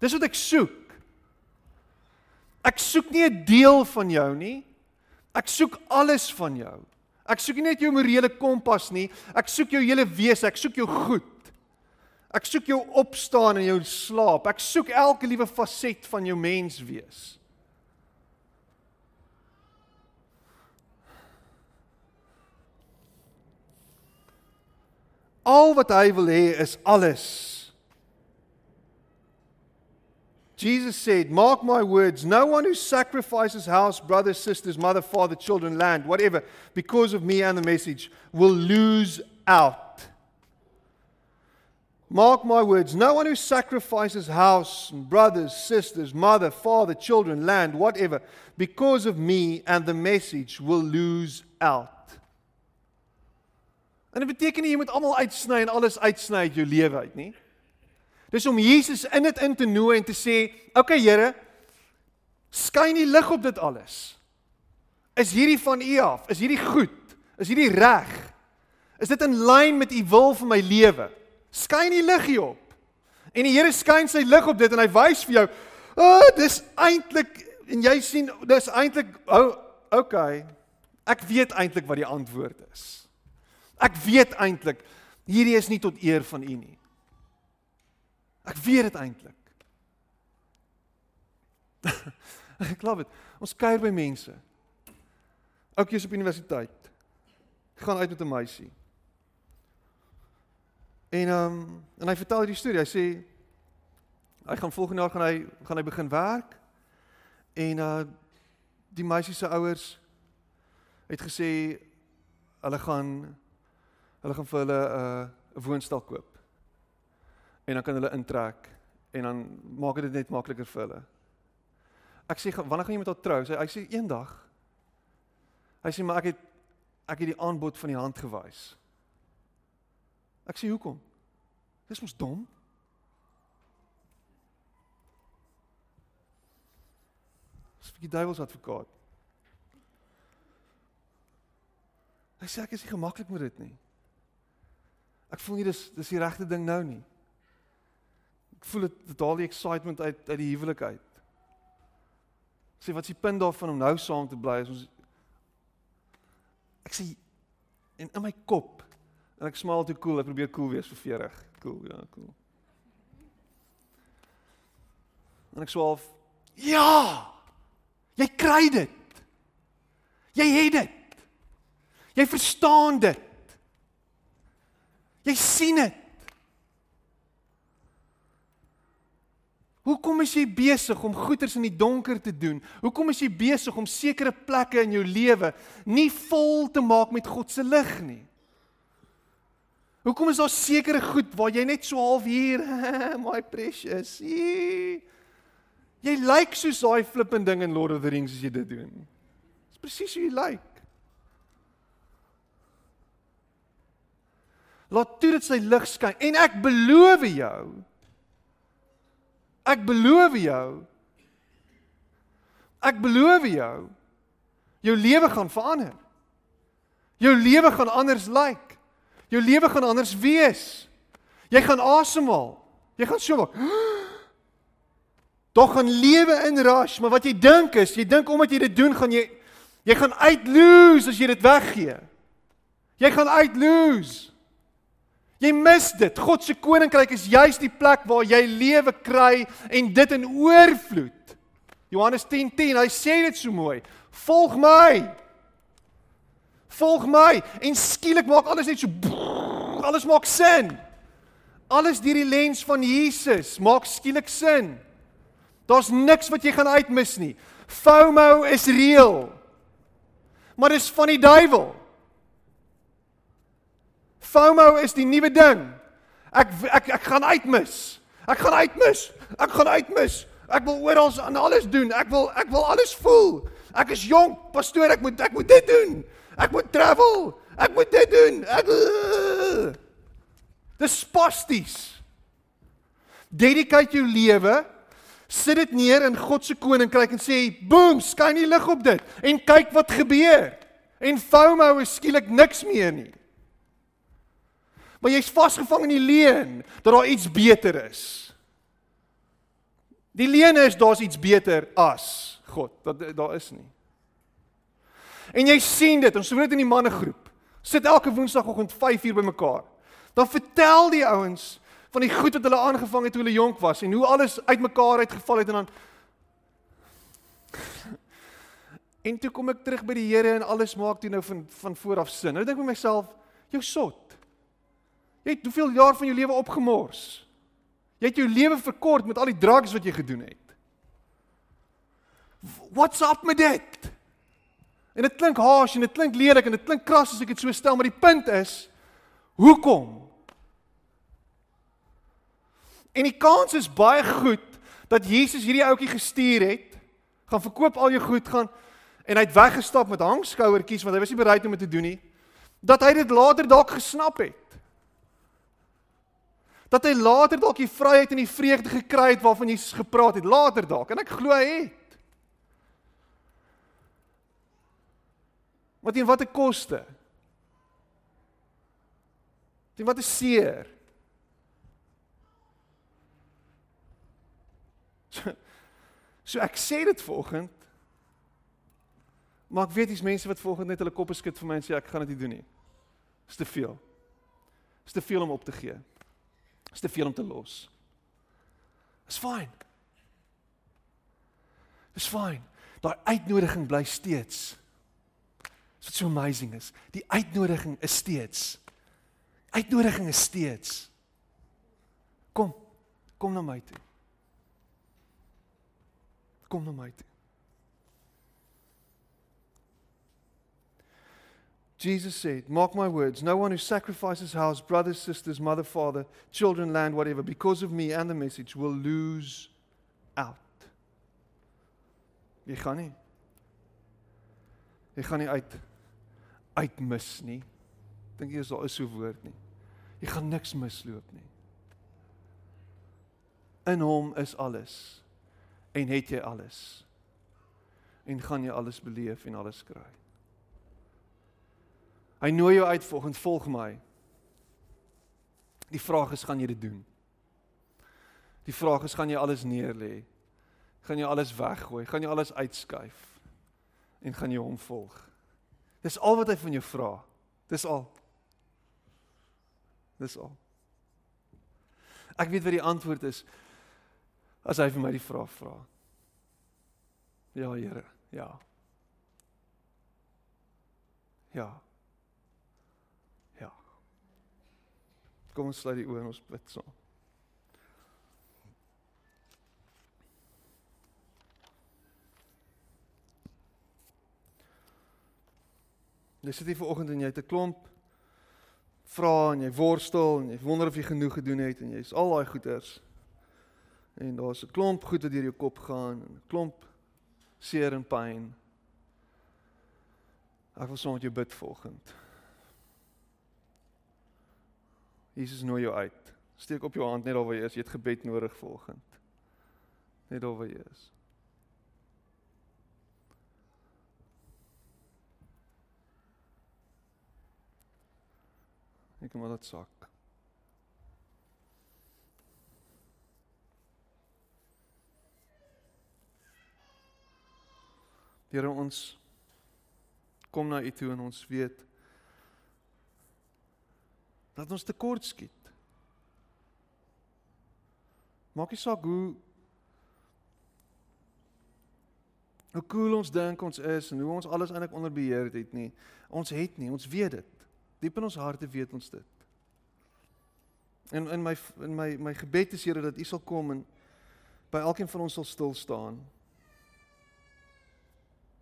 Speaker 1: Dis wat ek soek. Ek soek nie 'n deel van jou nie. Ek soek alles van jou. Ek soek nie net jou morele kompas nie. Ek soek jou hele wese, ek soek jou goed. Ek soek jou opstaan en jou slaap. Ek soek elke liewe faset van jou mens Al wat hy wil hê is alles. Jesus said, Mark my words, no one who sacrifices house, brothers, sisters, mother, father, children, land, whatever, because of me and the message, will lose out. Mark my words, no one who sacrifices house, brothers, sisters, mother, father, children, land, whatever, because of me and the message, will lose out. En dit beteken nie jy moet almal uitsny en alles uitsny uit jou lewe uit nie. Dis om Jesus in dit in te nooi en te sê, "Oké okay, Here, skyn die lig op dit alles. Is hierdie van U af? Is hierdie goed? Is hierdie reg? Is dit in lyn met U wil vir my lewe? Skyn die lig hier op." En die Here skyn sy lig op dit en hy wys vir jou, "O, oh, dis eintlik en jy sien, dis eintlik, o, oh, okay. Ek weet eintlik wat die antwoord is." Ek weet eintlik hierdie is nie tot eer van U nie. Ek weet dit eintlik. ek glo dit. Ons kuier by mense. Oukies op universiteit. Gaan uit met 'n meisie. En ehm um, en hy vertel hierdie storie. Hy sê hy gaan volgende jaar gaan hy gaan hy begin werk. En uh die meisie se ouers het gesê hulle gaan Hulle gaan vir hulle uh, 'n woonstel koop. En dan kan hulle intrek en dan maak dit net makliker vir hulle. Ek sê wanneer gaan jy met haar trou? Sy hy sê eendag. Hy sê maar ek het ek het die aanbod van die hand gewys. Ek sê hoekom? Dis mos dom. Dis vir die duiwels advokaat. Hy sê ek is nie gemaklik met dit nie. Ek voel nie dis dis die regte ding nou nie. Ek voel dit dit haal die excitement uit uit die huwelik uit. Sê wat is die punt daarvan om nou saam te bly as ons Ek sê en in my kop en ek smaal te cool, ek probeer cool wees vir 40. Cool, ja, cool. En ek swaalf ja. Jy kry dit. Jy het dit. Jy verstaan dit. Jy sien dit. Hoekom is jy besig om goeders in die donker te doen? Hoekom is jy besig om sekere plekke in jou lewe nie vol te maak met God se lig nie?
Speaker 2: Hoekom is daar sekere goed waar jy net so half hier, my precious. Jy, jy lyk soos daai flippend ding in Lord of the Rings as jy dit doen. Dis presies hoe jy lyk. Laat toe dit sy lig skyn en ek beloof jou. Ek beloof jou. Ek beloof jou. Jou lewe gaan verander. Jou lewe gaan anders lyk. Jou lewe gaan anders wees. Jy gaan asemhaal. Jy gaan so maak. Tog gaan lewe in rush, maar wat jy dink is, jy dink omdat jy dit doen, gaan jy jy gaan uitloos as jy dit weggee. Jy gaan uitloos. Jy mis dit. God se koninkryk is juis die plek waar jy lewe kry en dit in oorvloed. Johannes 10:10, 10, hy sê dit so mooi. Volg my. Volg my en skielik maak alles net so brrr, alles maak sin. Alles deur die lens van Jesus maak skielik sin. Daar's niks wat jy gaan uitmis nie. FOMO is reël. Maar dis van die duiwel. FOMO is die nuwe ding. Ek ek ek gaan uitmis. Ek gaan uitmis. Ek gaan uitmis. Ek wil oral aan alles doen. Ek wil ek wil alles voel. Ek is jonk, pastoor, ek moet ek moet dit doen. Ek moet travel. Ek moet dit doen. Ek Dis spasties. Dedicate jou lewe. Sit dit neer in God se koninkryk en sê, "Boom, skyn die lig op dit en kyk wat gebeur." En FOMO is skielik niks meer nie. Maar jy's vasgevang in die leuen dat daar iets beter is. Die leuen is daar's iets beter as God. Dat daar is nie. En jy sien dit, ons sien dit in die mannegroep. Sit elke woensdagoggend 5uur bymekaar. Dan vertel die ouens van die goed wat hulle aangevang het toe hulle jonk was en hoe alles uitmekaar uitgeval het en dan En toe kom ek terug by die Here en alles maak toe nou van van voor af sin. Nou dink ek vir myself, jou sot. Jy het hoeveel jaar van jou lewe opgemors? Jy het jou lewe verkort met al die drugs wat jy gedoen het. What's up met dit? En dit klink harsh en dit klink lelik en dit klink kras as ek dit so stel, maar die punt is hoekom? En die kans is baie goed dat Jesus hierdie ouetjie gestuur het, gaan verkoop al jou goed gaan en hy het weggestap met hangskouertjies want hy was nie bereid om dit te doen nie. Dat hy dit later dalk gesnap het dat hy later dalk die vryheid en die vreugde gekry het waarvan Jesus gepraat het later dalk en ek glo hy het. Wat teen watter koste? Teen watter seer? So, so ek sê dit volgens Maar ek weet dis mense wat volgens net hulle koppe skud vir my en sê ek gaan dit nie doen nie. Dis te veel. Dis te veel om op te gee. Is te veel om te los. Is fyn. Is fyn. Daai uitnodiging bly steeds. Dis wat so amazing is. Die uitnodiging is steeds. Uitnodiging is steeds. Kom. Kom na my toe. Kom na my toe. Jesus said, Mark my words, no one who sacrifices house, brothers, sisters, mother, father, children, land, whatever, because of me and the message will lose out. Jy gaan nie. Jy gaan nie uit uitmis nie. Dink jy is daar is so woord nie. Jy gaan niks misloop nie. In hom is alles en het jy alles. En gaan jy alles beleef en alles kry. Hy nooi jou uit volgens volg my. Die vraag is gaan jy dit doen? Die vraag is gaan jy alles neerlê? Gaan jy alles weggooi? Gaan jy alles uitskuif? En gaan jy hom volg? Dis al wat hy van jou vra. Dis al. Dis al. Ek weet wat die antwoord is as hy vir my die vraag vra. Ja, Here. Ja. Ja. Kom ons sluit die oë en ons bid saam. Jy sit hier vanoggend en jy het 'n klomp vra en jy worstel en jy wonder of jy genoeg gedoen het en jy's al daai goeters. En daar's 'n klomp goed wat deur jou kop gaan en 'n klomp seer en pyn. Ek wil saam met jou bid volgend. Jesus nooi jou uit. Steek op jou hand net daar waar jy is. Jy het gebed nodig volgend. Net daar waar jy is. Ek maar dit sak. Here ons kom na U toe en ons weet dat ons tekort skiet. Maak nie saak hoe hoe cool ons dink ons is en hoe ons alles eintlik onder beheer het nie. Ons het nie, ons weet dit. Diep in ons harte weet ons dit. En in my in my my gebed is Here dat U sal kom en by elkeen van ons sal stil staan.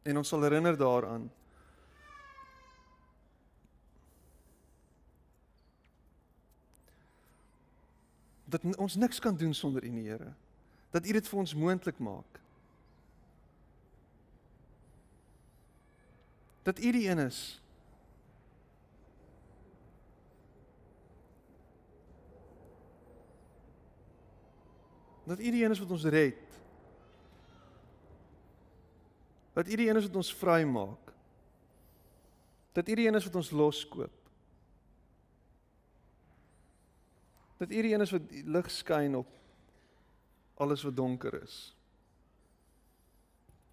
Speaker 2: En ons sal herinner daaraan dat ons niks kan doen sonder U, Here. Dat U dit vir ons moontlik maak. Dat U die een is. Dat U die een is wat ons red. Dat U die een is wat ons vry maak. Dat U die een is wat ons loskoop. Dat U die een is wat lig skyn op alles wat donker is.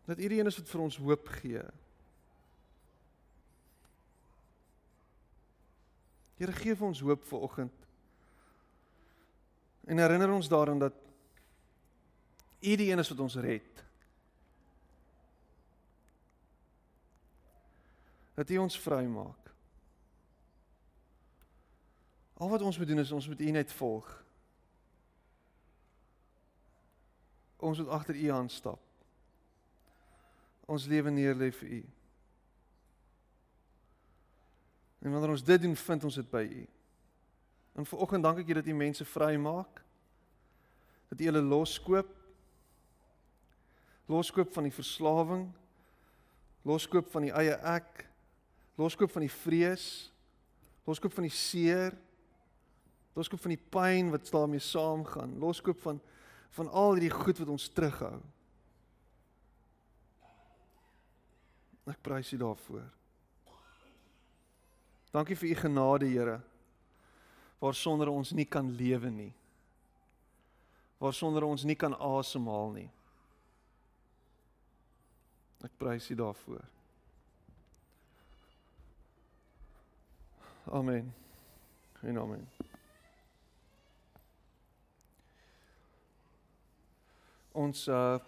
Speaker 2: Dat U die een is wat vir ons hoop gee. Here gee vir ons hoop vir oggend. En herinner ons daaraan dat U die een is wat ons red. Dat U ons vry maak. Al wat ons moet doen is ons moet U net volg. Ons moet agter U aan stap. Ons lewe neer lê vir U. En wanneer ons dit doen, vind ons dit by U. En vanoggend dank ek U dat U mense vry maak. Dat U hulle loskoop. Loskoop van die verslawing. Loskoop van die eie ek. Loskoop van die vrees. Loskoop van die seer Loskoop van die pyn wat daarmee saamgaan. Loskoop van van al hierdie goed wat ons terughou. Ek prys U daarvoor. Dankie vir U genade, Here. Waar sonder ons nie kan lewe nie. Waar sonder ons nie kan asemhaal nie. Ek prys U daarvoor. Amen. En amen. Ons uh